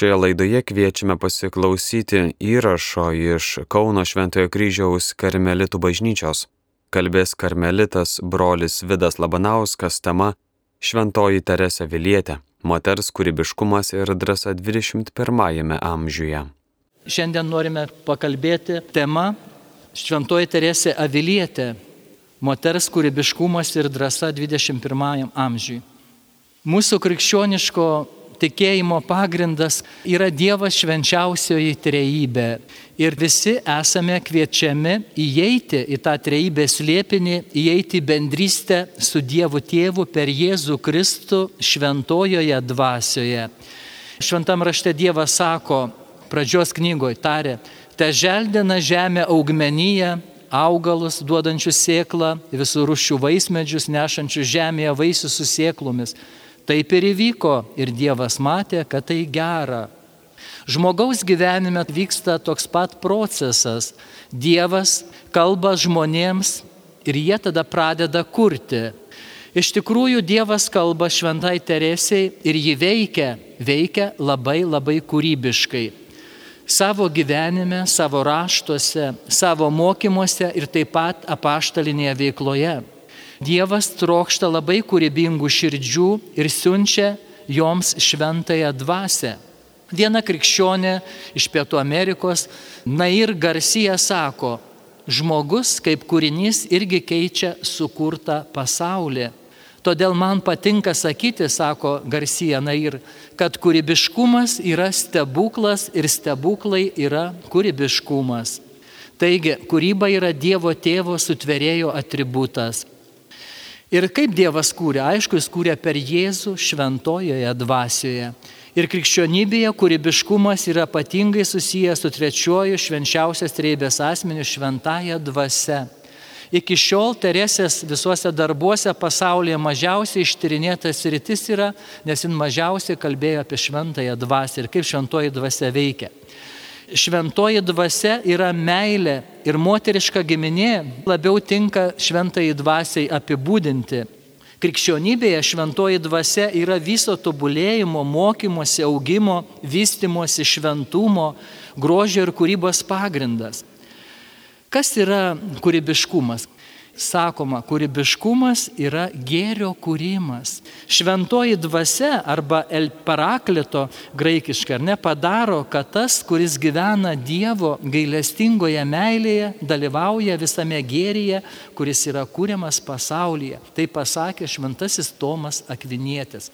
Šioje laidoje kviečiame pasiklausyti įrašo iš Kauno Šventojo kryžiaus karmelitų bažnyčios. Kalbės karmelitas brolis Vidas Labanauskas tema Šventoji Teresa Vilietė - moters kūrybiškumas ir drąsa 21-ame amžiuje. Šiandien norime pakalbėti tema Šventoji Teresė Avilietė - moters kūrybiškumas ir drąsa 21 amžiui. Mūsų krikščioniško tikėjimo pagrindas yra Dievas švenčiausioji trejybė. Ir visi esame kviečiami įeiti į tą trejybės liepinį, įeiti į bendrystę su Dievu Tėvu per Jėzų Kristų šventojoje dvasioje. Šventam rašte Dievas sako, pradžios knygoje tarė, te želdina žemė augmenyje, augalus duodančius sėklą, visų rušių vaismedžius nešančius žemėje vaisius su sėklomis Taip ir įvyko ir Dievas matė, kad tai gera. Žmogaus gyvenime vyksta toks pat procesas. Dievas kalba žmonėms ir jie tada pradeda kurti. Iš tikrųjų, Dievas kalba šventai Teresiai ir ji veikia, veikia labai labai kūrybiškai. Savo gyvenime, savo raštuose, savo mokymuose ir taip pat apaštalinėje veikloje. Dievas trokšta labai kūrybingų širdžių ir siunčia joms šventąją dvasę. Viena krikščionė iš Pietų Amerikos, Nair Garcia sako, žmogus kaip kūrinys irgi keičia sukurtą pasaulį. Todėl man patinka sakyti, sako Garcia Nair, kad kūrybiškumas yra stebuklas ir stebuklai yra kūrybiškumas. Taigi, kūryba yra Dievo tėvo sutverėjo atributas. Ir kaip Dievas kūrė? Aišku, jis kūrė per Jėzų šventojoje dvasioje. Ir krikščionybėje kūrybiškumas yra ypatingai susijęs su trečiuoju švenčiausias treibės asmeniu šventąją dvasę. Iki šiol Teresės visuose darbuose pasaulyje mažiausiai ištyrinėtas rytis yra, nes jin mažiausiai kalbėjo apie šventąją dvasę ir kaip šventoji dvasia veikia šventoji dvasia yra meilė ir moteriška giminė labiau tinka šventai dvasiai apibūdinti. Krikščionybėje šventoji dvasia yra viso tobulėjimo, mokymosi, augimo, vystimosi, šventumo, grožio ir kūrybos pagrindas. Kas yra kūrybiškumas? Sakoma, kūrybiškumas yra gėrio kūrimas. Šventoji dvasia arba El Paraklito graikiškai ar ne padaro, kad tas, kuris gyvena Dievo gailestingoje meilėje, dalyvauja visame gėryje, kuris yra kūriamas pasaulyje. Tai pasakė šventasis Tomas Akvinietis.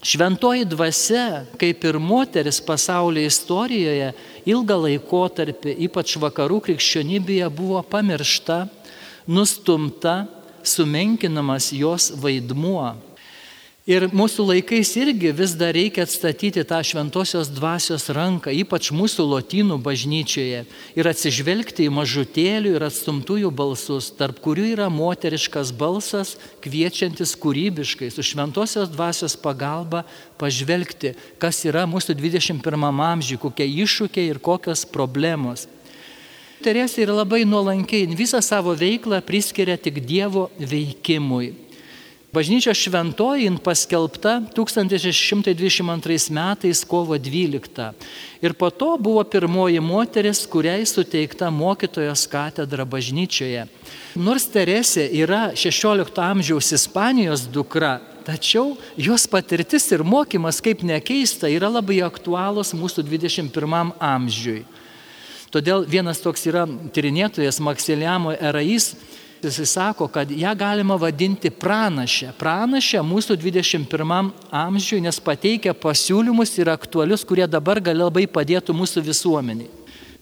Šventoji dvasia, kaip ir moteris pasaulio istorijoje, ilgą laikotarpį, ypač vakarų krikščionybėje, buvo pamiršta nustumta, sumenkinamas jos vaidmuo. Ir mūsų laikais irgi vis dar reikia atstatyti tą šventosios dvasios ranką, ypač mūsų lotynų bažnyčioje, ir atsižvelgti į mažutėlių ir atstumtųjų balsus, tarp kurių yra moteriškas balsas, kviečiantis kūrybiškai, su šventosios dvasios pagalba pažvelgti, kas yra mūsų 21 amžiuje, kokie iššūkiai ir kokios problemos. Teresė yra labai nuolankiai, visą savo veiklą priskiria tik Dievo veikimui. Bažnyčios šventoji paskelbta 1622 metais kovo 12. Ir po to buvo pirmoji moteris, kuriai suteikta mokytojos katedra bažnyčioje. Nors Teresė yra 16 amžiaus Ispanijos dukra, tačiau jos patirtis ir mokymas, kaip nekeista, yra labai aktualūs mūsų 21 amžiui. Todėl vienas toks yra tyrinėtojas Maksiliamo Erais, jisai sako, kad ją galima vadinti pranašę. Pranašę mūsų 21 amžiui, nes pateikia pasiūlymus ir aktualius, kurie dabar gali labai padėtų mūsų visuomeniai.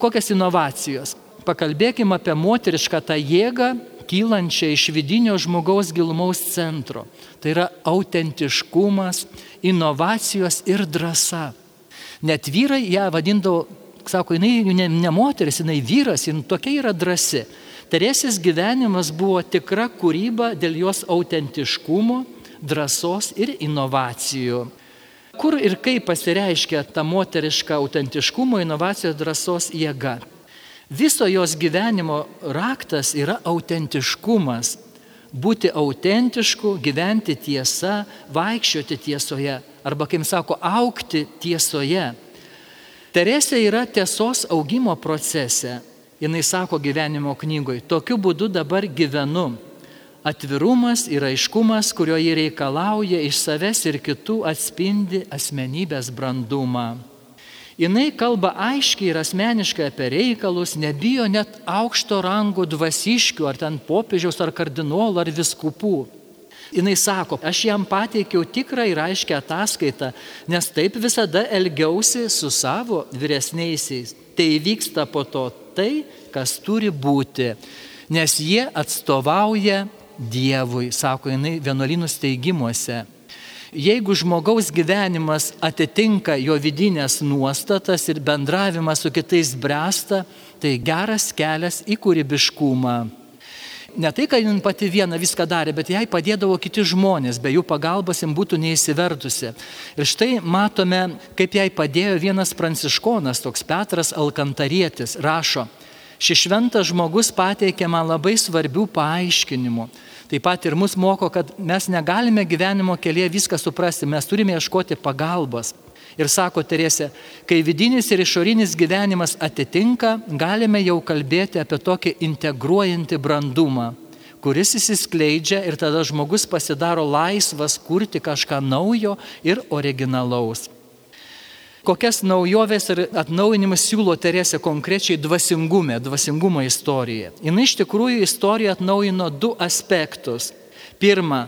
Kokias inovacijos? Pakalbėkime apie moterišką tą jėgą, kylančią iš vidinio žmogaus gilumaus centro. Tai yra autentiškumas, inovacijos ir drąsa. Net vyrai ją vadindavo sako, jinai ne, ne moteris, jinai vyras, jinai tokia yra drasi. Teresės gyvenimas buvo tikra kūryba dėl jos autentiškumo, drąsos ir inovacijų. Kur ir kaip pasireiškia ta moteriška autentiškumo, inovacijos, drąsos jėga? Viso jos gyvenimo raktas yra autentiškumas. Būti autentišku, gyventi tiesa, vaikščioti tiesoje. Arba, kaip sako, aukti tiesoje. Teresė yra tiesos augimo procese. Jis sako gyvenimo knygoje, tokiu būdu dabar gyvenu. Atvirumas ir aiškumas, kurio jį reikalauja iš savęs ir kitų, atspindi asmenybės brandumą. Jis kalba aiškiai ir asmeniškai apie reikalus, nebijo net aukšto rango dvasiškių, ar ten popiežiaus, ar kardinolų, ar viskupų. Jis sako, aš jam pateikiau tikrą ir aiškę ataskaitą, nes taip visada elgiausi su savo vyresniaisiais. Tai vyksta po to tai, kas turi būti, nes jie atstovauja Dievui, sako jinai vienuolynų steigimuose. Jeigu žmogaus gyvenimas atitinka jo vidinės nuostatas ir bendravimas su kitais bręsta, tai geras kelias į kūrybiškumą. Ne tai, kad jin pati viena viską darė, bet jai padėdavo kiti žmonės, be jų pagalbos jin būtų neįsivertusi. Ir štai matome, kaip jai padėjo vienas pranciškonas, toks Petras Alkantarietis, rašo, šis šventas žmogus pateikė man labai svarbių paaiškinimų. Taip pat ir mus moko, kad mes negalime gyvenimo kelyje viską suprasti, mes turime ieškoti pagalbos. Ir sako Teresė, kai vidinis ir išorinis gyvenimas atitinka, galime jau kalbėti apie tokį integruojantį brandumą, kuris įsiskleidžia ir tada žmogus pasidaro laisvas kurti kažką naujo ir originalaus. Kokias naujoves ir atnaujinimus siūlo Teresė konkrečiai dvasingume, dvasingumo istorija. Jis iš tikrųjų istoriją atnaujino du aspektus. Pirma,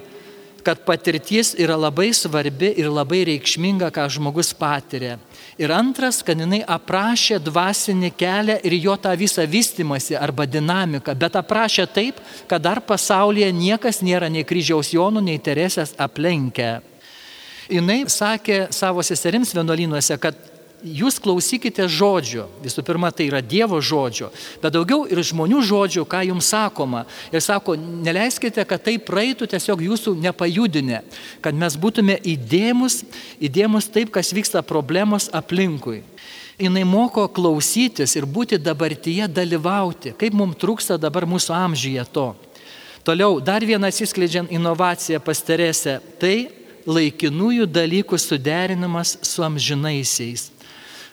kad patirtis yra labai svarbi ir labai reikšminga, ką žmogus patiria. Ir antras, kad jinai aprašė dvasinį kelią ir jo tą visą vystimąsi arba dinamiką, bet aprašė taip, kad dar pasaulyje niekas nėra nei kryžiaus jonų, nei teresės aplenkę. Jis sakė savo seserims vienuolynuose, kad jūs klausykite žodžio. Visų pirma, tai yra Dievo žodžio, bet daugiau ir žmonių žodžio, ką jums sakoma. Ir sako, neleiskite, kad tai praeitų tiesiog jūsų nepajudinę, kad mes būtume įdėmus, įdėmus taip, kas vyksta problemos aplinkui. Jis moko klausytis ir būti dabartyje dalyvauti, kaip mums trūksta dabar mūsų amžyje to. Toliau, dar viena atsiskleidžiant inovacija pasterėse, tai laikinųjų dalykų suderinimas su amžinaisiais.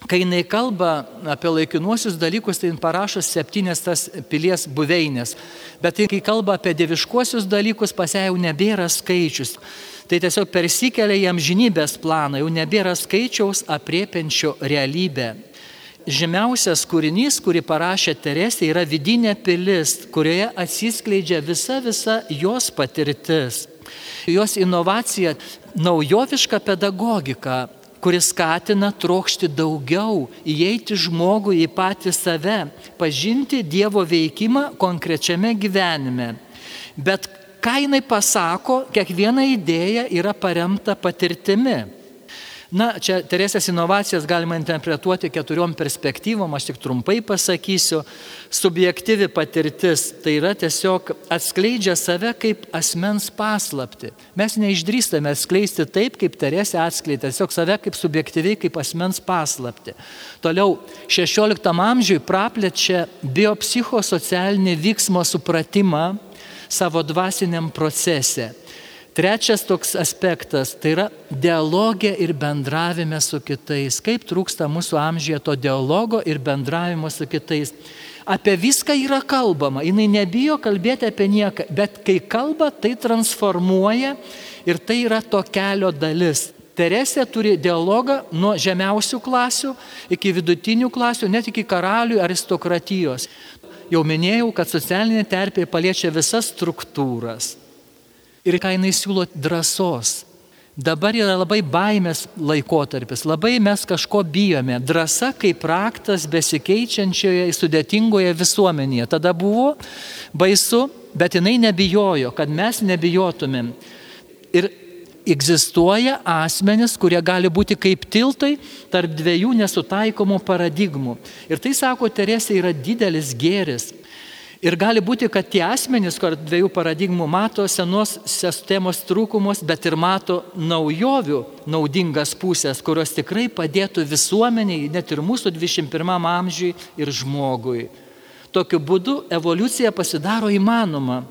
Kai jinai kalba apie laikinuosius dalykus, tai jin parašo septynės tas pilies buveinės. Bet kai kalba apie dieviškuosius dalykus, pas ją jau nebėra skaičius. Tai tiesiog persikelia į amžinybės planą, jau nebėra skaičiaus apriepiančio realybę. Žemiausias kūrinys, kurį parašė Teresė, yra vidinė pilis, kurioje atsiskleidžia visa visa jos patirtis. Jos inovacija - naujoviška pedagogika, kuris skatina trokšti daugiau, įeiti žmogų į patį save, pažinti Dievo veikimą konkrečiame gyvenime. Bet ką jinai pasako, kiekviena idėja yra paremta patirtimi. Na, čia Teresės inovacijas galima interpretuoti keturiom perspektyvom, aš tik trumpai pasakysiu. Subjektyvi patirtis tai yra tiesiog atskleidžia save kaip asmens paslapti. Mes neišdrįstame atskleisti taip, kaip Teresė atskleidė, tiesiog save kaip subjektyviai, kaip asmens paslapti. Toliau, 16 amžiui praplečia biopsichosocialinį vyksmo supratimą savo dvasiniam procese. Trečias toks aspektas tai yra dialogė ir bendravime su kitais. Kaip trūksta mūsų amžyje to dialogo ir bendravimo su kitais. Apie viską yra kalbama, jinai nebijo kalbėti apie nieką, bet kai kalba, tai transformuoja ir tai yra to kelio dalis. Teresė turi dialogą nuo žemiausių klasių iki vidutinių klasių, net iki karalių aristokratijos. Jau minėjau, kad socialinė terpė paliečia visas struktūras. Ir ką jinai siūlo drąsos. Dabar yra labai baimės laikotarpis, labai mes kažko bijome. Drasa kaip raktas besikeičiančioje sudėtingoje visuomenėje. Tada buvo baisu, bet jinai nebijojo, kad mes nebijotumėm. Ir egzistuoja asmenys, kurie gali būti kaip tiltai tarp dviejų nesutaikomų paradigmų. Ir tai, sako Teresė, yra didelis gėris. Ir gali būti, kad tie asmenys, kur dviejų paradigmų mato senos sistemos trūkumus, bet ir mato naujovių naudingas pusės, kurios tikrai padėtų visuomeniai, net ir mūsų 21 amžiui ir žmogui. Tokiu būdu evoliucija pasidaro įmanoma.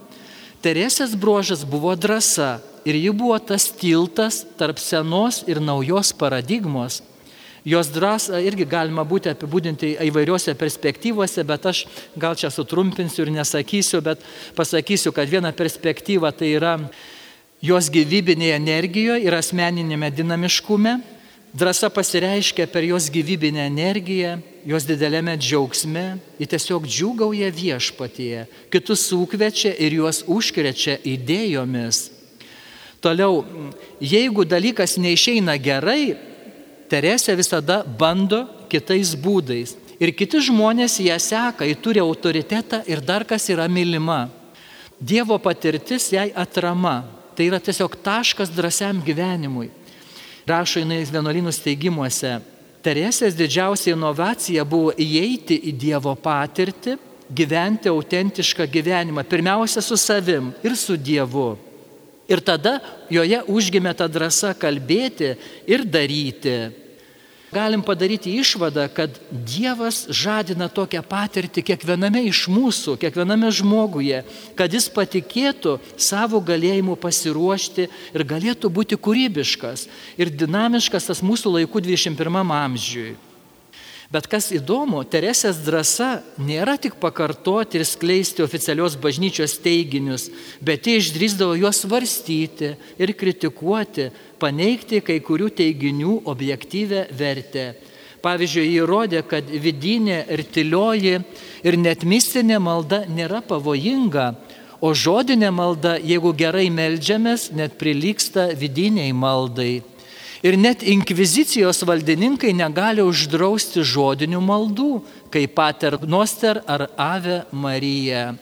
Teresės bruožas buvo drąsa ir ji buvo tas tiltas tarp senos ir naujos paradigmos. Jos drąsą irgi galima būti apibūdinti įvairiuose perspektyvose, bet aš gal čia sutrumpinsiu ir nesakysiu, bet pasakysiu, kad viena perspektyva tai yra jos gyvybinėje energijoje ir asmeninėme dinamiškume. Drąsa pasireiškia per jos gyvybinę energiją, jos didelėme džiaugsme, ji tiesiog džiugauja viešpatyje, kitus sukvečia ir juos užkrečia idėjomis. Toliau, jeigu dalykas neišeina gerai, Teresė visada bando kitais būdais. Ir kiti žmonės ją seka, ji turi autoritetą ir dar kas yra mylima. Dievo patirtis jai atrama. Tai yra tiesiog taškas drąsiam gyvenimui. Rašo jinai vienuolynų steigimuose. Teresės didžiausia inovacija buvo įeiti į Dievo patirtį, gyventi autentišką gyvenimą, pirmiausia su savim ir su Dievu. Ir tada joje užgimė ta drąsa kalbėti ir daryti. Galim padaryti išvadą, kad Dievas žadina tokią patirtį kiekviename iš mūsų, kiekviename žmoguje, kad jis patikėtų savo galėjimu pasiruošti ir galėtų būti kūrybiškas ir dinamiškas tas mūsų laikų 21 amžiui. Bet kas įdomu, Teresės drąsa nėra tik pakartoti ir skleisti oficialios bažnyčios teiginius, bet jie išdrįsdavo juos svarstyti ir kritikuoti, paneigti kai kurių teiginių objektyvę vertę. Pavyzdžiui, įrodė, kad vidinė ir tylioji ir net mistinė malda nėra pavojinga, o žodinė malda, jeigu gerai melžiamės, net prilyksta vidiniai maldai. Ir net inkvizicijos valdininkai negali uždrausti žodinių maldų, kaip Pater Noster ar Ave Marija.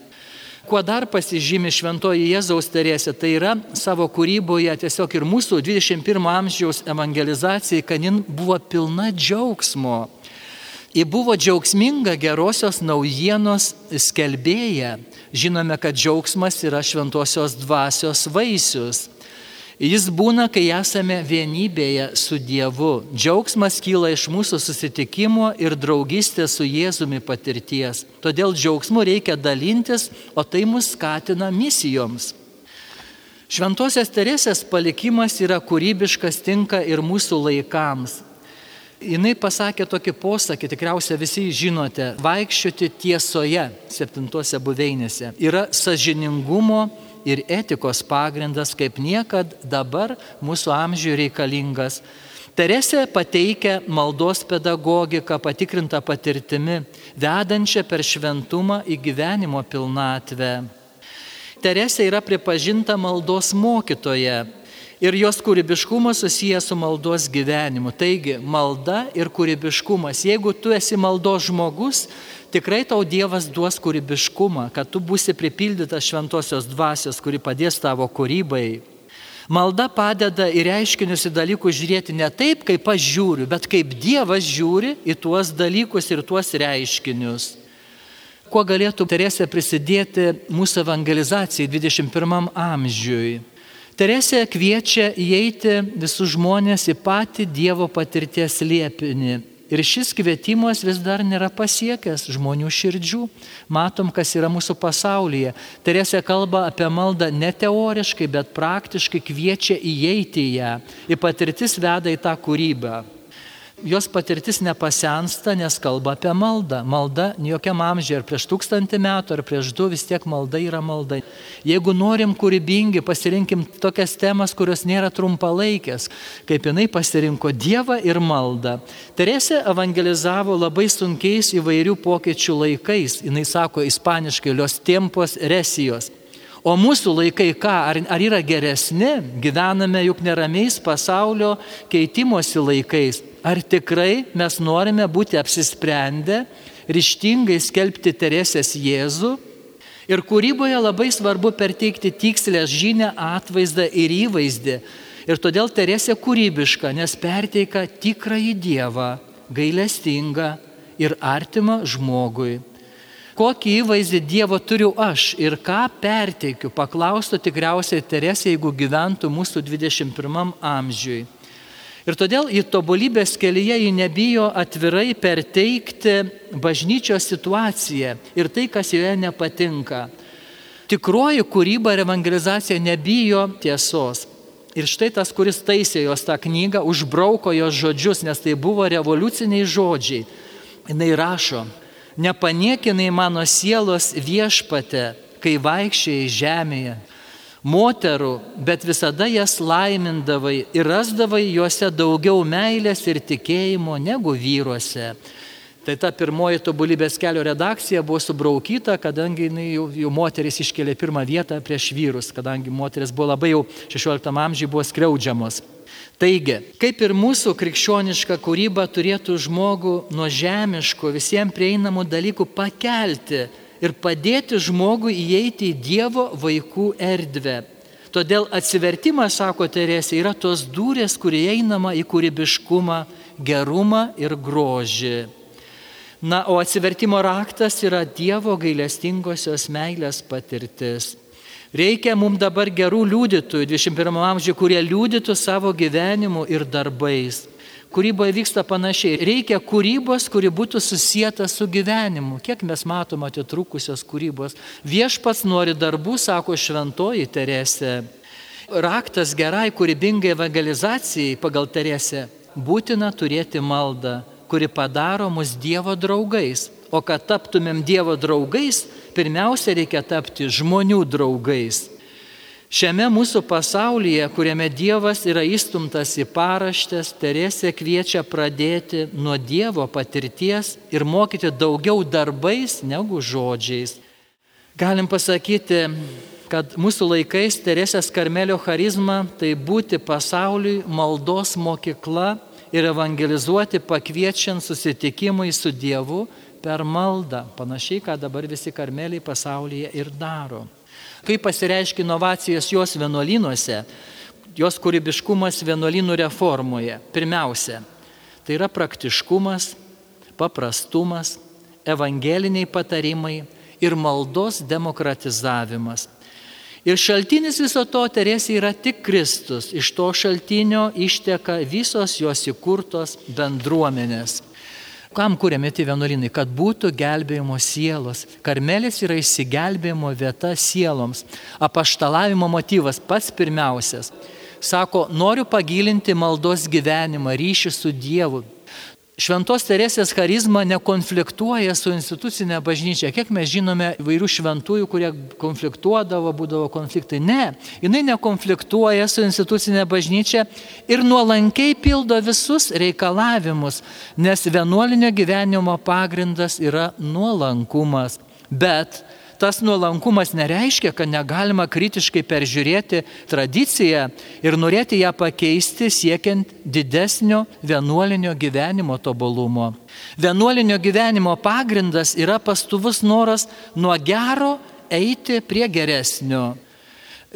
Kuo dar pasižymi šventoji Jėzaus Teresė, tai yra savo kūryboje tiesiog ir mūsų 21 amžiaus evangelizacijai, kad jin buvo pilna džiaugsmo. Ji buvo džiaugsminga gerosios naujienos skelbėja. Žinome, kad džiaugsmas yra šventosios dvasios vaisius. Jis būna, kai esame vienybėje su Dievu. Džiaugsmas kyla iš mūsų susitikimo ir draugystės su Jėzumi patirties. Todėl džiaugsmu reikia dalintis, o tai mus skatina misijoms. Šventosios Teresės palikimas yra kūrybiškas, tinka ir mūsų laikams. Jis pasakė tokį posakį, tikriausiai visi žinote, vaikščioti tiesoje septintose buveinėse yra sažiningumo ir etikos pagrindas, kaip niekad dabar mūsų amžiui reikalingas. Teresė pateikia maldos pedagogiką patikrintą patirtimi, vedančią per šventumą į gyvenimo pilnatvę. Teresė yra pripažinta maldos mokytoje ir jos kūrybiškumas susijęs su maldos gyvenimu. Taigi, malda ir kūrybiškumas. Jeigu tu esi maldos žmogus, tikrai tau Dievas duos kūrybiškumą, kad tu būsi pripildytas šventosios dvasios, kuri padės tavo kūrybai. Malda padeda į reiškinius į dalykus žiūrėti ne taip, kaip aš žiūriu, bet kaip Dievas žiūri į tuos dalykus ir tuos reiškinius. Kuo galėtų Teresė prisidėti mūsų evangelizacijai 21 amžiui? Teresė kviečia įeiti visus žmonės į patį Dievo patirties liepinį Ir šis kvietimas vis dar nėra pasiekęs žmonių širdžių. Matom, kas yra mūsų pasaulyje. Teresė kalba apie maldą ne teoriškai, bet praktiškai kviečia įeiti į ją. Ir patirtis veda į tą kūrybą jos patirtis nepasensta, nes kalba apie maldą. Malda jokiam amžiui, ar prieš tūkstantį metų, ar prieš du, vis tiek malda yra malda. Jeigu norim kūrybingi, pasirinkim tokias temas, kurios nėra trumpalaikės, kaip jinai pasirinko Dievą ir maldą. Teresė evangelizavo labai sunkiais įvairių pokyčių laikais. Jis sako ispaniškai, los tiempos resijos. O mūsų laikai ką, ar, ar yra geresni? Gyvename juk neramiais pasaulio keitimosi laikais. Ar tikrai mes norime būti apsisprendę, ryštingai skelbti Teresės Jėzų? Ir kūryboje labai svarbu perteikti tikslę žinę, atvaizdą ir įvaizdį. Ir todėl Teresė kūrybiška, nes perteika tikrąjį Dievą, gailestingą ir artimą žmogui. Kokį įvaizdį Dievo turiu aš ir ką perteikiu, paklaustų tikriausiai Teresė, jeigu gyventų mūsų 21 amžiui. Ir todėl į tobulybės kelyje ji nebijo atvirai perteikti bažnyčios situaciją ir tai, kas joje nepatinka. Tikroji kūryba ir evangelizacija nebijo tiesos. Ir štai tas, kuris taisė jos tą knygą, užbrauko jos žodžius, nes tai buvo revoliuciniai žodžiai. Jis rašo, nepaniekinai mano sielos viešpate, kai vaikščiai žemėje. Moterų, bet visada jas laimindavai ir rasdavai juose daugiau meilės ir tikėjimo negu vyruose. Tai ta pirmoji tobulybės kelio redakcija buvo subraukyta, kadangi jau, jau moteris iškėlė pirmą vietą prieš vyrus, kadangi moteris buvo labai jau 16 amžiai buvo skriaudžiamos. Taigi, kaip ir mūsų krikščioniška kūryba turėtų žmogų nuo žemiško visiems prieinamų dalykų pakelti ir padėti žmogui įeiti į Dievo vaikų erdvę. Todėl atsivertimas, sako Teresė, yra tos durės, kurie einama į kūrybiškumą, gerumą ir grožį. Na, o atsivertimo raktas yra Dievo gailestingosios meilės patirtis. Reikia mums dabar gerų liudytojų 21 amžiuje, kurie liudytų savo gyvenimu ir darbais. Kūryboje vyksta panašiai. Reikia kūrybos, kuri būtų susijęta su gyvenimu. Kiek mes matom atitrūkusios kūrybos. Viešpats nori darbų, sako šventoji Teresė. Raktas gerai kūrybingai evangelizacijai pagal Teresę būtina turėti maldą kuri padaro mus Dievo draugais. O kad taptumėm Dievo draugais, pirmiausia reikia tapti žmonių draugais. Šiame mūsų pasaulyje, kuriame Dievas yra įstumtas į paraštės, Teresė kviečia pradėti nuo Dievo patirties ir mokyti daugiau darbais negu žodžiais. Galim pasakyti, kad mūsų laikais Teresės Karmelio charizma tai būti pasauliui maldos mokykla ir evangelizuoti pakviečiant susitikimui su Dievu per maldą, panašiai, ką dabar visi karmeliai pasaulyje ir daro. Kaip pasireiškia inovacijos jos vienuolynuose, jos kūrybiškumas vienuolynų reformoje? Pirmiausia, tai yra praktiškumas, paprastumas, evangeliniai patarimai ir maldos demokratizavimas. Ir šaltinis viso to, Teresė, yra tik Kristus. Iš to šaltinio išteka visos jos įkurtos bendruomenės. Kam kūrėme tie vienuolinai? Kad būtų gelbėjimo sielos. Karmelis yra išsigelbėjimo vieta sieloms. Apaštalavimo motyvas pats pirmiausias. Sako, noriu pagilinti maldos gyvenimą, ryšį su Dievu, Šventos Teresės charizma nekonfliktuoja su institucinė bažnyčia. Kiek mes žinome vairių šventųjų, kurie konfliktuodavo, būdavo konfliktai. Ne, jinai nekonfliktuoja su institucinė bažnyčia ir nuolankiai pildo visus reikalavimus, nes vienuolinio gyvenimo pagrindas yra nuolankumas. Bet tas nuolankumas nereiškia, kad negalima kritiškai peržiūrėti tradiciją ir norėti ją pakeisti siekiant didesnio vienuolinio gyvenimo tobulumo. Vienuolinio gyvenimo pagrindas yra pastuvus noras nuo gero eiti prie geresnio.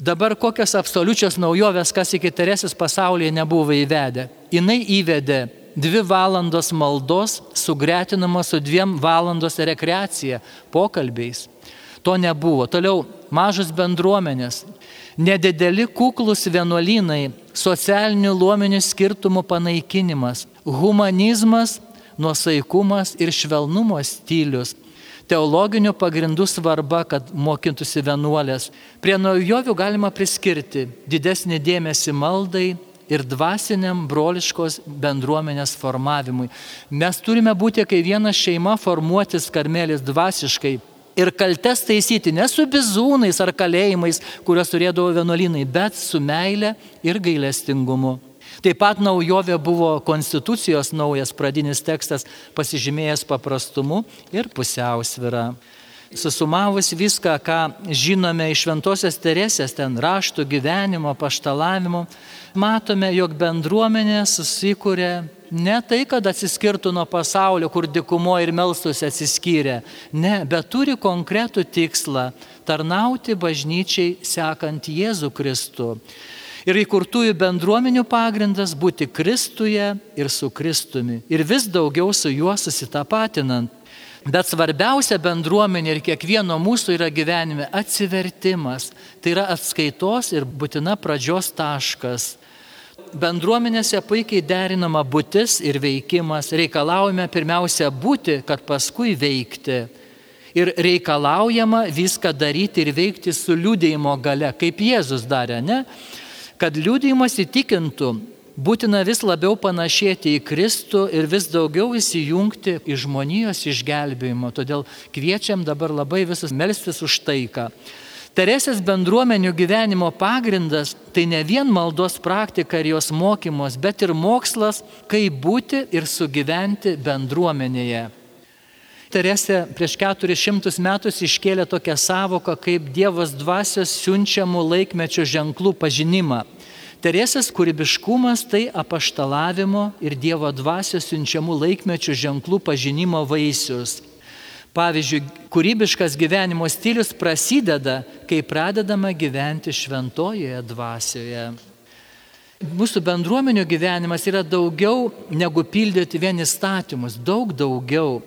Dabar kokios absoliučios naujovės, kas iki Teresės pasaulyje nebuvo įvedę. Jis įvedė dvi valandos maldos sugretinama su dviem valandos rekreacija, pokalbiais. To nebuvo. Toliau mažos bendruomenės, nedideli kuklus vienuolynai, socialinių luomenių skirtumų panaikinimas, humanizmas, nuosaikumas ir švelnumo stilius teologinių pagrindų svarba, kad mokintųsi vienuolės. Prie naujovių galima priskirti didesnį dėmesį maldai ir dvasiniam broliškos bendruomenės formavimui. Mes turime būti kaip viena šeima formuotis karmelis dvasiškai, ir kaltes taisyti ne su bizūnais ar kalėjimais, kuriuos turėdavo vienuolinai, bet su meile ir gailestingumu. Taip pat naujovė buvo konstitucijos naujas pradinis tekstas pasižymėjęs paprastumu ir pusiausvyrą. Susumavus viską, ką žinome iš Šventojios Teresės, ten raštų gyvenimo, paštalavimo, matome, jog bendruomenė susikūrė Ne tai, kad atsiskirtų nuo pasaulio, kur dikumo ir melstusi atsiskyrė. Ne, bet turi konkretų tikslą - tarnauti bažnyčiai sekant Jėzų Kristų. Ir įkurtųjų bendruomenių pagrindas - būti Kristuje ir su Kristumi. Ir vis daugiau su juo susitapatinant. Bet svarbiausia bendruomenė ir kiekvieno mūsų yra gyvenime atsivertimas. Tai yra atskaitos ir būtina pradžios taškas bendruomenėse puikiai derinama būtis ir veikimas. Reikalaujame pirmiausia būti, kad paskui veikti. Ir reikalaujama viską daryti ir veikti su liūdėjimo gale, kaip Jėzus darė, ne? Kad liūdėjimas įtikintų, būtina vis labiau panašėti į Kristų ir vis daugiau įsijungti į žmonijos išgelbėjimą. Todėl kviečiam dabar labai visus melstis už taiką. Teresės bendruomenių gyvenimo pagrindas tai ne vien maldos praktika ir jos mokymos, bet ir mokslas, kaip būti ir sugyventi bendruomenėje. Teresė prieš 400 metus iškėlė tokią savoką kaip Dievas dvasios siunčiamų laikmečio ženklų pažinimą. Teresės kūrybiškumas tai apaštalavimo ir Dievo dvasios siunčiamų laikmečio ženklų pažinimo vaisius. Pavyzdžiui, kūrybiškas gyvenimo stilius prasideda, kai pradedama gyventi šventojoje dvasioje. Mūsų bendruomenių gyvenimas yra daugiau negu pildyti vien įstatymus, daug daugiau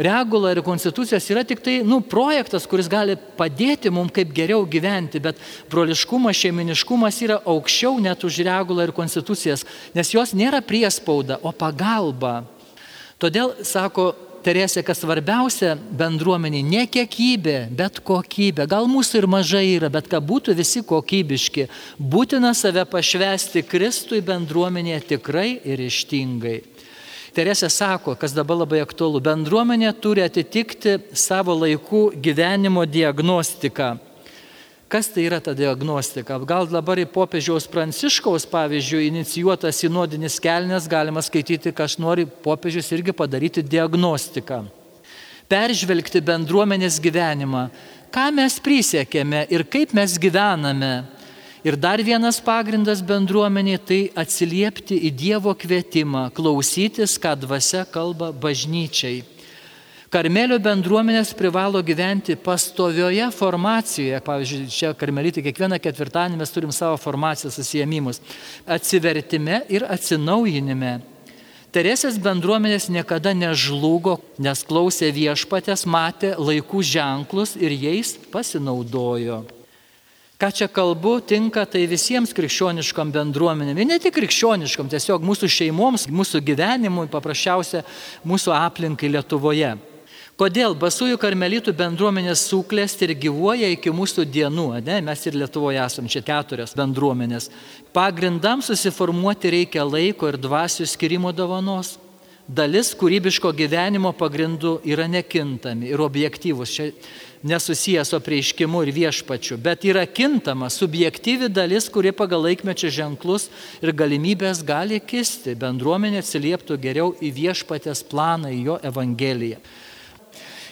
regula ir konstitucijos yra tik tai, nu, projektas, kuris gali padėti mums kaip geriau gyventi, bet broliškumas, šeiminiškumas yra aukščiau net už regulą ir konstitucijas, nes jos nėra priespauda, o pagalba. Todėl, sako Teresė, kas svarbiausia bendruomeniai, ne kiekybė, bet kokybė. Gal mūsų ir mažai yra, bet kad būtų visi kokybiški. Būtina save pašvesti Kristui bendruomenėje tikrai ir ištingai. Teresė sako, kas dabar labai aktualu, bendruomenė turi atitikti savo laikų gyvenimo diagnostiką. Kas tai yra ta diagnostika? Gal dabar į popiežiaus pranciškaus, pavyzdžiui, inicijuotas sinodinis kelnes galima skaityti, kas nori popiežius irgi padaryti diagnostiką. Peržvelgti bendruomenės gyvenimą, ką mes prisiekėme ir kaip mes gyvename Ir dar vienas pagrindas bendruomenė - tai atsiliepti į Dievo kvietimą, klausytis, ką dvasia kalba bažnyčiai. Karmelio bendruomenės privalo gyventi pastovioje formacijoje. Pavyzdžiui, čia karmelitai kiekvieną ketvirtadienį mes turim savo formacijos susijėmimus. Atsivertime ir atsinaujinime. Teresės bendruomenės niekada nežlugo, nes klausė viešpatės, matė laikų ženklus ir jais pasinaudojo. Ką čia kalbu, tinka tai visiems krikščioniškam bendruomenėm. Ir ne tik krikščioniškam, tiesiog mūsų šeimoms, mūsų gyvenimui, paprasčiausia mūsų aplinkai Lietuvoje. Kodėl basųjų karmelitų bendruomenės suklėsti ir gyvuoja iki mūsų dienų, ne? mes ir Lietuvoje esame čia keturios bendruomenės. Pagrindams susiformuoti reikia laiko ir dvasių skirimo dovanos dalis kūrybiško gyvenimo pagrindų yra nekintami ir objektyvus. Čia nesusijęs su prieiškimu ir viešpačiu, bet yra kintama, subjektyvi dalis, kuri pagal laikmečio ženklus ir galimybės gali kisti. Bendruomenė atsilieptų geriau į viešpatės planą, į jo evangeliją.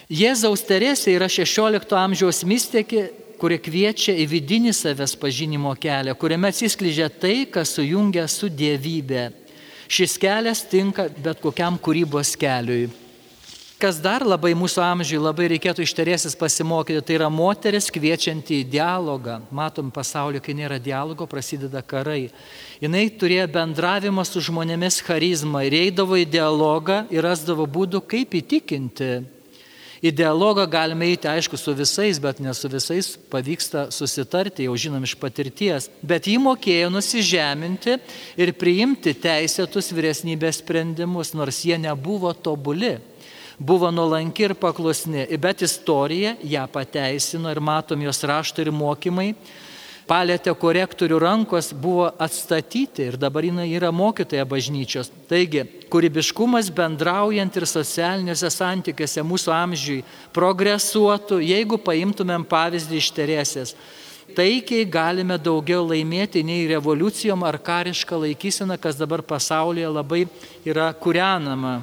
Jėzaus Teresė yra 16 amžiaus mystikė, kuri kviečia į vidinį savęs pažinimo kelią, kuriame atsisklyžia tai, kas sujungia su dievybė. Šis kelias tinka bet kokiam kūrybos keliui. Kas dar labai mūsų amžiui labai reikėtų išterėsis pasimokyti, tai yra moteris kviečianti į dialogą. Matom pasaulio, kai nėra dialogo, prasideda karai. Jis turėjo bendravimą su žmonėmis charizmą ir eidavo į dialogą ir rasdavo būdų, kaip įtikinti Į dialogą galime eiti, aišku, su visais, bet ne su visais pavyksta susitarti, jau žinom iš patirties. Bet jį mokėjo nusižeminti ir priimti teisėtus vyresnybės sprendimus, nors jie nebuvo tobuli. Buvo nuolanki ir paklusni, bet istorija ją pateisino ir matom jos raštai ir mokymai palėtė korektorių rankos buvo atstatyti ir dabar jinai yra mokytoja bažnyčios. Taigi, kūrybiškumas bendraujant ir socialiniuose santykiuose mūsų amžiui progresuotų, jeigu paimtumėm pavyzdį iš Teresės. Taikiai galime daugiau laimėti nei revoliucijom ar karišką laikyseną, kas dabar pasaulyje labai yra kūrenama.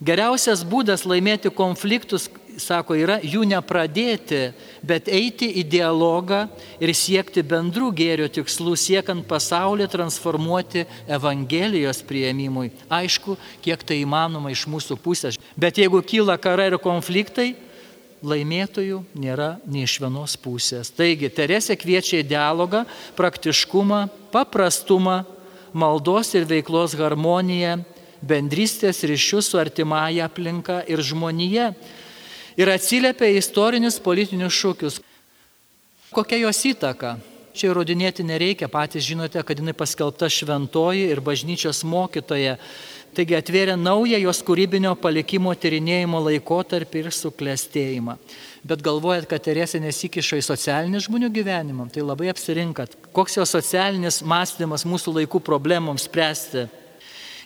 Geriausias būdas laimėti konfliktus, sako, yra jų nepradėti, bet eiti į dialogą ir siekti bendrų gėrio tikslų, siekant pasaulį transformuoti Evangelijos prieimimui. Aišku, kiek tai įmanoma iš mūsų pusės. Bet jeigu kyla karai ir konfliktai, laimėtojų nėra nei iš vienos pusės. Taigi, Teresė kviečia į dialogą, praktiškumą, paprastumą, maldos ir veiklos harmoniją bendrystės ryšius su artimąją aplinka ir žmonėje ir atsiliepia į istorinius politinius šūkius. Kokia jos įtaka? Čia įrodinėti nereikia, patys žinote, kad jinai paskelbta šventoji ir bažnyčios mokytoja. Taigi atvėrė naują jos kūrybinio palikimo tyrinėjimo laikotarpį ir suklestėjimą. Bet galvojat, kad Teresė nesikišo į socialinį žmonių gyvenimą, tai labai apsirinkat. Koks jos socialinis mąstymas mūsų laikų problemoms spręsti.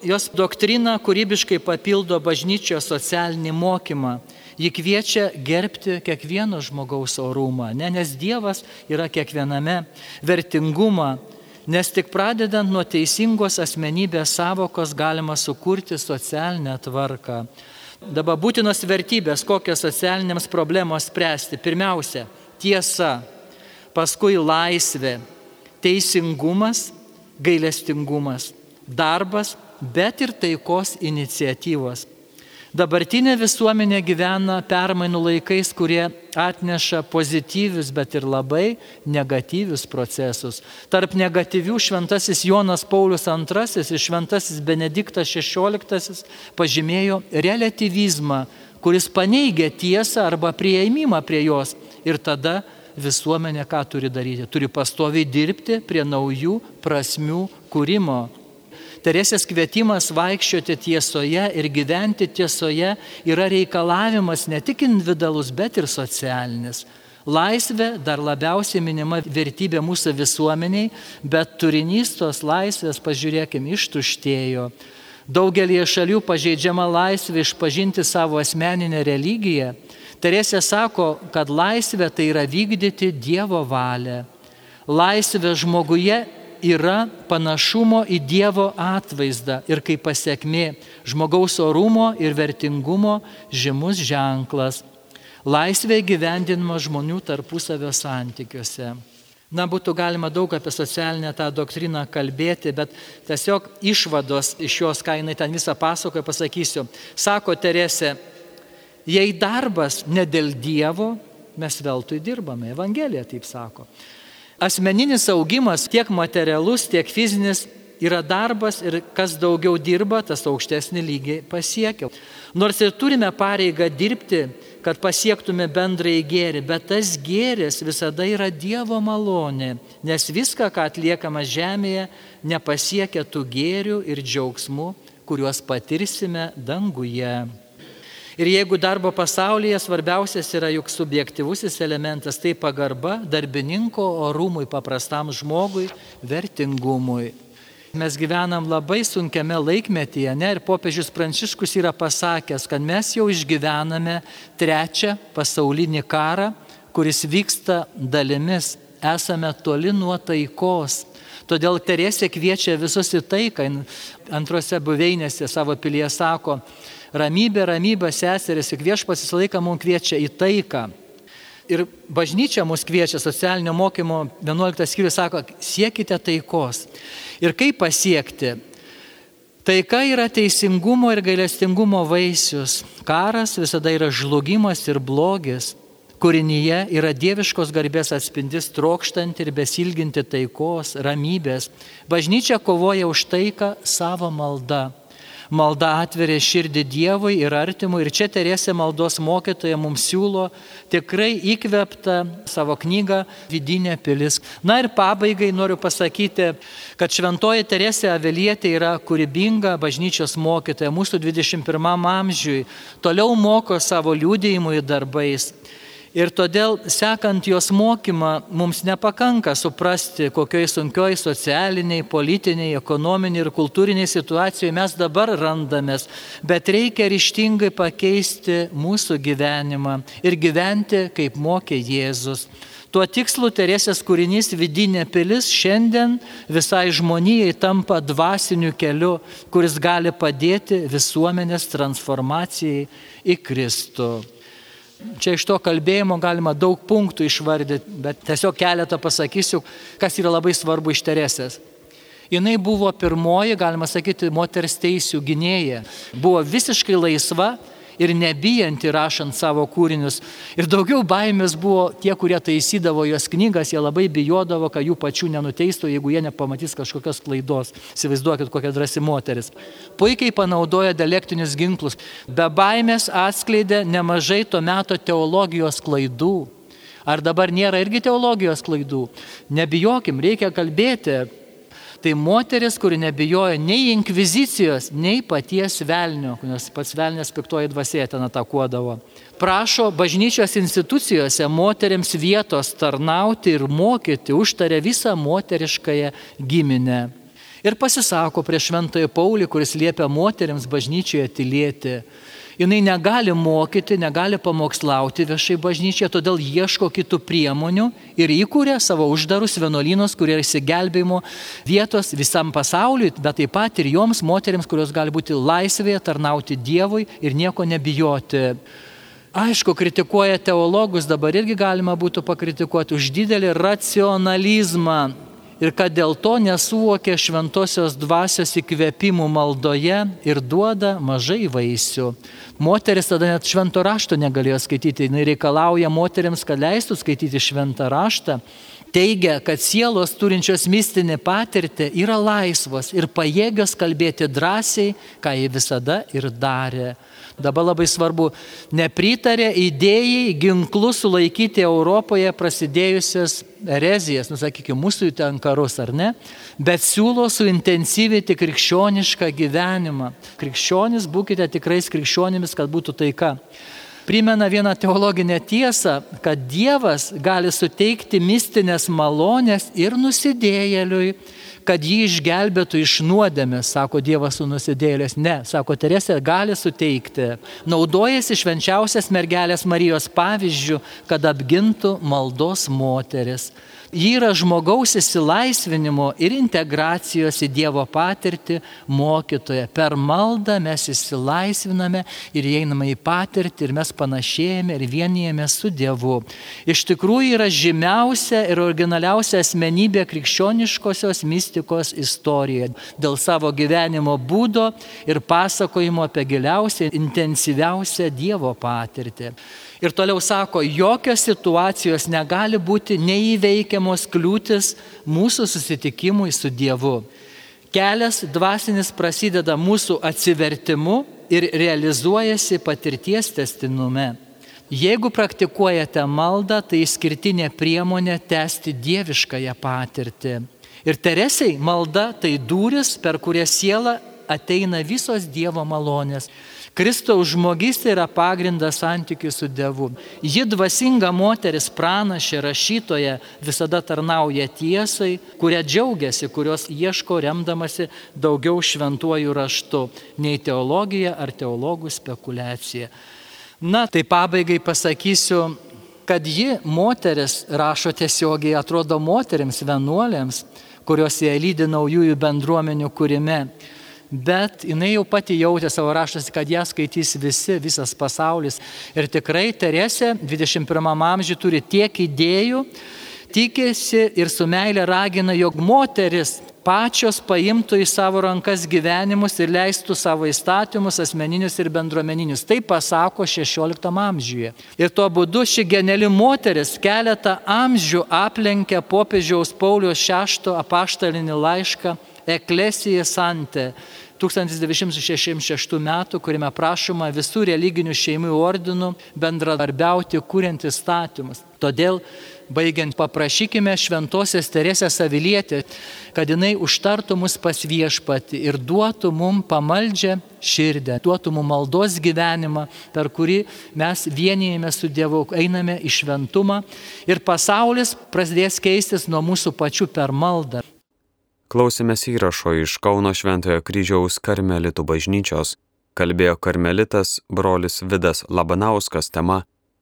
Jos doktrina kūrybiškai papildo bažnyčios socialinį mokymą Ji kviečia gerbti kiekvieno žmogaus orumą, ne, nes Dievas yra kiekviename vertingumą, nes tik pradedant nuo teisingos asmenybės savokos galima sukurti socialinę tvarką. Dabar būtinos vertybės, kokios socialinėms problemos spręsti. Pirmiausia, tiesa, paskui laisvė, teisingumas, gailestingumas, darbas, bet ir taikos iniciatyvos. Dabartinė visuomenė gyvena permainų laikais, kurie atneša pozityvius, bet ir labai negatyvius procesus. Tarp negatyvių šventasis Jonas Paulius II ir šventasis Benediktas XVI pažymėjo relativizmą, kuris paneigia tiesą arba prieimimą prie jos. Ir tada visuomenė ką turi daryti? Turi pastoviai dirbti prie naujų prasmių kūrimo. Teresės kvietimas vaikščioti tiesoje ir gyventi tiesoje yra reikalavimas ne tik individualus, bet ir socialinis. Laisvė dar labiausiai minima vertybė mūsų visuomeniai, bet turinys tos laisvės, pažiūrėkime, ištuštėjo. Daugelie šalių pažeidžiama laisvė išpažinti savo asmeninę religiją. Teresė sako, kad laisvė tai yra vykdyti Dievo valią. Laisvė žmoguje yra panašumo į Dievo atvaizdą ir kaip pasiekmė žmogaus orumo ir vertingumo žymus ženklas. Laisvė gyvendinimo žmonių tarpusavio santykiuose. Na, būtų galima daug apie socialinę tą doktriną kalbėti, bet tiesiog išvados iš jos, ką jinai ten visą pasakoja, pasakysiu. Sako Teresė, jei darbas ne dėl Dievo, mes veltui dirbame. Evangelija taip sako. Asmeninis augimas, tiek materialus, tiek fizinis, yra darbas ir kas daugiau dirba, tas aukštesnį lygį pasiekia. Nors ir turime pareigą dirbti, kad pasiektume bendrąjį gėrį, bet tas gėris visada yra Dievo malonė, nes viską, ką atliekama žemėje, nepasiekia tų gėrių ir džiaugsmų, kuriuos patirsime danguje. Ir jeigu darbo pasaulyje svarbiausias yra juk subjektivusis elementas, tai pagarba darbininko orumui, paprastam žmogui, vertingumui. Mes gyvenam labai sunkiame laikmetyje, ne? Ir popiežius Pranciškus yra pasakęs, kad mes jau išgyvename trečią pasaulinį karą, kuris vyksta dalimis. Esame toli nuo taikos. Todėl Teresė kviečia visus į taiką. Antrose buveinėse savo pilyje sako, ramybė, ramybė, seseris, juk viešpats visą laiką mums kviečia į taiką. Ir bažnyčia mus kviečia socialinio mokymo 11 skyrius, sako, siekite taikos. Ir kaip pasiekti? Taika yra teisingumo ir gailestingumo vaisius. Karas visada yra žlugimas ir blogis. Kūrinyje yra dieviškos garbės atspindis trokštant ir besilginti taikos, ramybės. Bažnyčia kovoja už taiką savo maldą. Malda atveria širdį Dievui ir artimui. Ir čia Teresė maldos mokytoja mums siūlo tikrai įkveptą savo knygą Vidinė pilis. Na ir pabaigai noriu pasakyti, kad šventoji Teresė Avelietė yra kūrybinga bažnyčios mokytoja mūsų 21 amžiui. Toliau moko savo liūdėjimui darbais. Ir todėl, sekant jos mokymą, mums nepakanka suprasti, kokioj sunkioj socialiniai, politiniai, ekonominiai ir kultūriniai situacijoje mes dabar randamės, bet reikia ryštingai pakeisti mūsų gyvenimą ir gyventi, kaip mokė Jėzus. Tuo tikslu Teresės kūrinys vidinė pilis šiandien visai žmonijai tampa dvasiniu keliu, kuris gali padėti visuomenės transformacijai į Kristų. Čia iš to kalbėjimo galima daug punktų išvardyti, bet tiesiog keletą pasakysiu, kas yra labai svarbu iš Teresės. Jis buvo pirmoji, galima sakyti, moters teisų gynėja. Buvo visiškai laisva ir nebijanti rašant savo kūrinius. Ir daugiau baimės buvo tie, kurie taisydavo jos knygas, jie labai bijodavo, kad jų pačių nenuteistų, jeigu jie nepamatys kažkokios klaidos. Įsivaizduokit, kokia drąsi moteris. Puikiai panaudoja dialektinius ginklus. Be baimės atskleidė nemažai to meto teologijos klaidų. Ar dabar nėra irgi teologijos klaidų? Nebijokim, reikia kalbėti. Tai moteris, kuri nebijoja nei inkvizicijos, nei paties velnio, nes pats velnės piktoji dvasia ten atakuodavo. Prašo bažnyčios institucijose moteriams vietos tarnauti ir mokyti, užtarė visą moteriškąją giminę. Ir pasisako prieš šventąją Paulį, kuris liepia moteriams bažnyčioje tylėti jinai negali mokyti, negali pamokslauti viešai bažnyčioje, todėl ieško kitų priemonių ir įkūrė savo uždarus vienuolynus, kurie yra įsigelbėjimo vietos visam pasauliui, bet taip pat ir joms moteriams, kurios gali būti laisvėje, tarnauti Dievui ir nieko nebijoti. Aišku, kritikuoja teologus, dabar irgi galima būtų pakritikuoti už didelį racionalizmą ir kad dėl to nesuvokė šventosios dvasios įkvėpimų maldoje ir duoda mažai vaisių. Moteris tada net švento rašto negalėjo skaityti, jinai reikalauja moteriams, kad leistų skaityti šventą raštą. Teigia, kad sielos turinčios mistinį patirtį yra laisvos ir pajėgios kalbėti drąsiai, ką jie visada ir darė. Dabar labai svarbu, nepritarė idėjai ginklų sulaikyti Europoje prasidėjusias erezijas, nusakykime, mūsų ten karus ar ne, bet siūlo suintensyvinti krikščionišką gyvenimą. Krikščionis, būkite tikrais krikščionimis, kad būtų taika primena vieną teologinę tiesą, kad Dievas gali suteikti mistinės malonės ir nusidėjėliui, kad jį išgelbėtų iš nuodėmės, sako Dievas su nusidėlės. Ne, sako Teresė, gali suteikti. Naudojasi švenčiausias mergelės Marijos pavyzdžių, kad apgintų maldos moteris. Ji yra žmogaus įsilaisvinimo ir integracijos į Dievo patirtį mokytoja. Per maldą mes įsilaisviname ir einame į patirtį ir mes panašėjame ir vienijame su Dievu. Iš tikrųjų yra žymiausia ir originaliausia asmenybė krikščioniškosios mistikos istorijoje. Dėl savo gyvenimo būdo ir pasakojimo apie giliausią, intensyviausią Dievo patirtį. Ir toliau sako, jokios situacijos negali būti neįveikiamos kliūtis mūsų susitikimui su Dievu. Kelias dvasinis prasideda mūsų atsivertimu ir realizuojasi patirties testinume. Jeigu praktikuojate maldą, tai išskirtinė priemonė tęsti dieviškąją patirtį. Ir Teresiai malda tai duris, per kurią siela ateina visos Dievo malonės. Kristaus žmogystė yra pagrindas santykių su Dievu. Ji dvasinga moteris, pranašė, rašytoja, visada tarnauja tiesai, kuria džiaugiasi, kurios ieško remdamasi daugiau šventuoju raštu, nei teologija ar teologų spekulacija. Na, tai pabaigai pasakysiu, kad ji moteris rašo tiesiogiai, atrodo moteriams, vienuolėms, kurios ją lydi naujųjų bendruomenių kūrime bet jinai jau pati jautė savo raštas, kad ją skaitys visi, visas pasaulis. Ir tikrai Teresė 21 amžiuje turi tiek idėjų, tikėsi ir su meilė ragina, jog moteris pačios paimtų į savo rankas gyvenimus ir leistų savo įstatymus asmeninius ir bendruomeninius. Tai pasako 16 amžiuje. Ir tuo būdu ši geniali moteris keletą amžių aplenkia popiežiaus Paulius VI apaštalinį laišką Eklesija Sante 1966 metų, kuriame prašoma visų religinių šeimų ordinų bendradarbiauti, kuriant įstatymus. Todėl, baigiant, paprašykime šventosios Teresės Avilietė, kad jinai užtartų mus pas viešpati ir duotų mums pamaldžią širdę, duotų mums maldos gyvenimą, per kurį mes vienijame su Dievu, einame į šventumą ir pasaulis prasidės keistis nuo mūsų pačių per maldą. Klausėmės įrašo iš Kauno Šventojo kryžiaus karmelitų bažnyčios, kalbėjo karmelitas brolis Vidas Labanauskas tema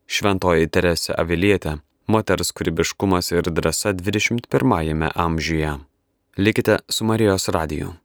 Šventoji Teresė Avilietė - moters kūrybiškumas ir drąsa 21-ame amžiuje. Likite su Marijos radiju.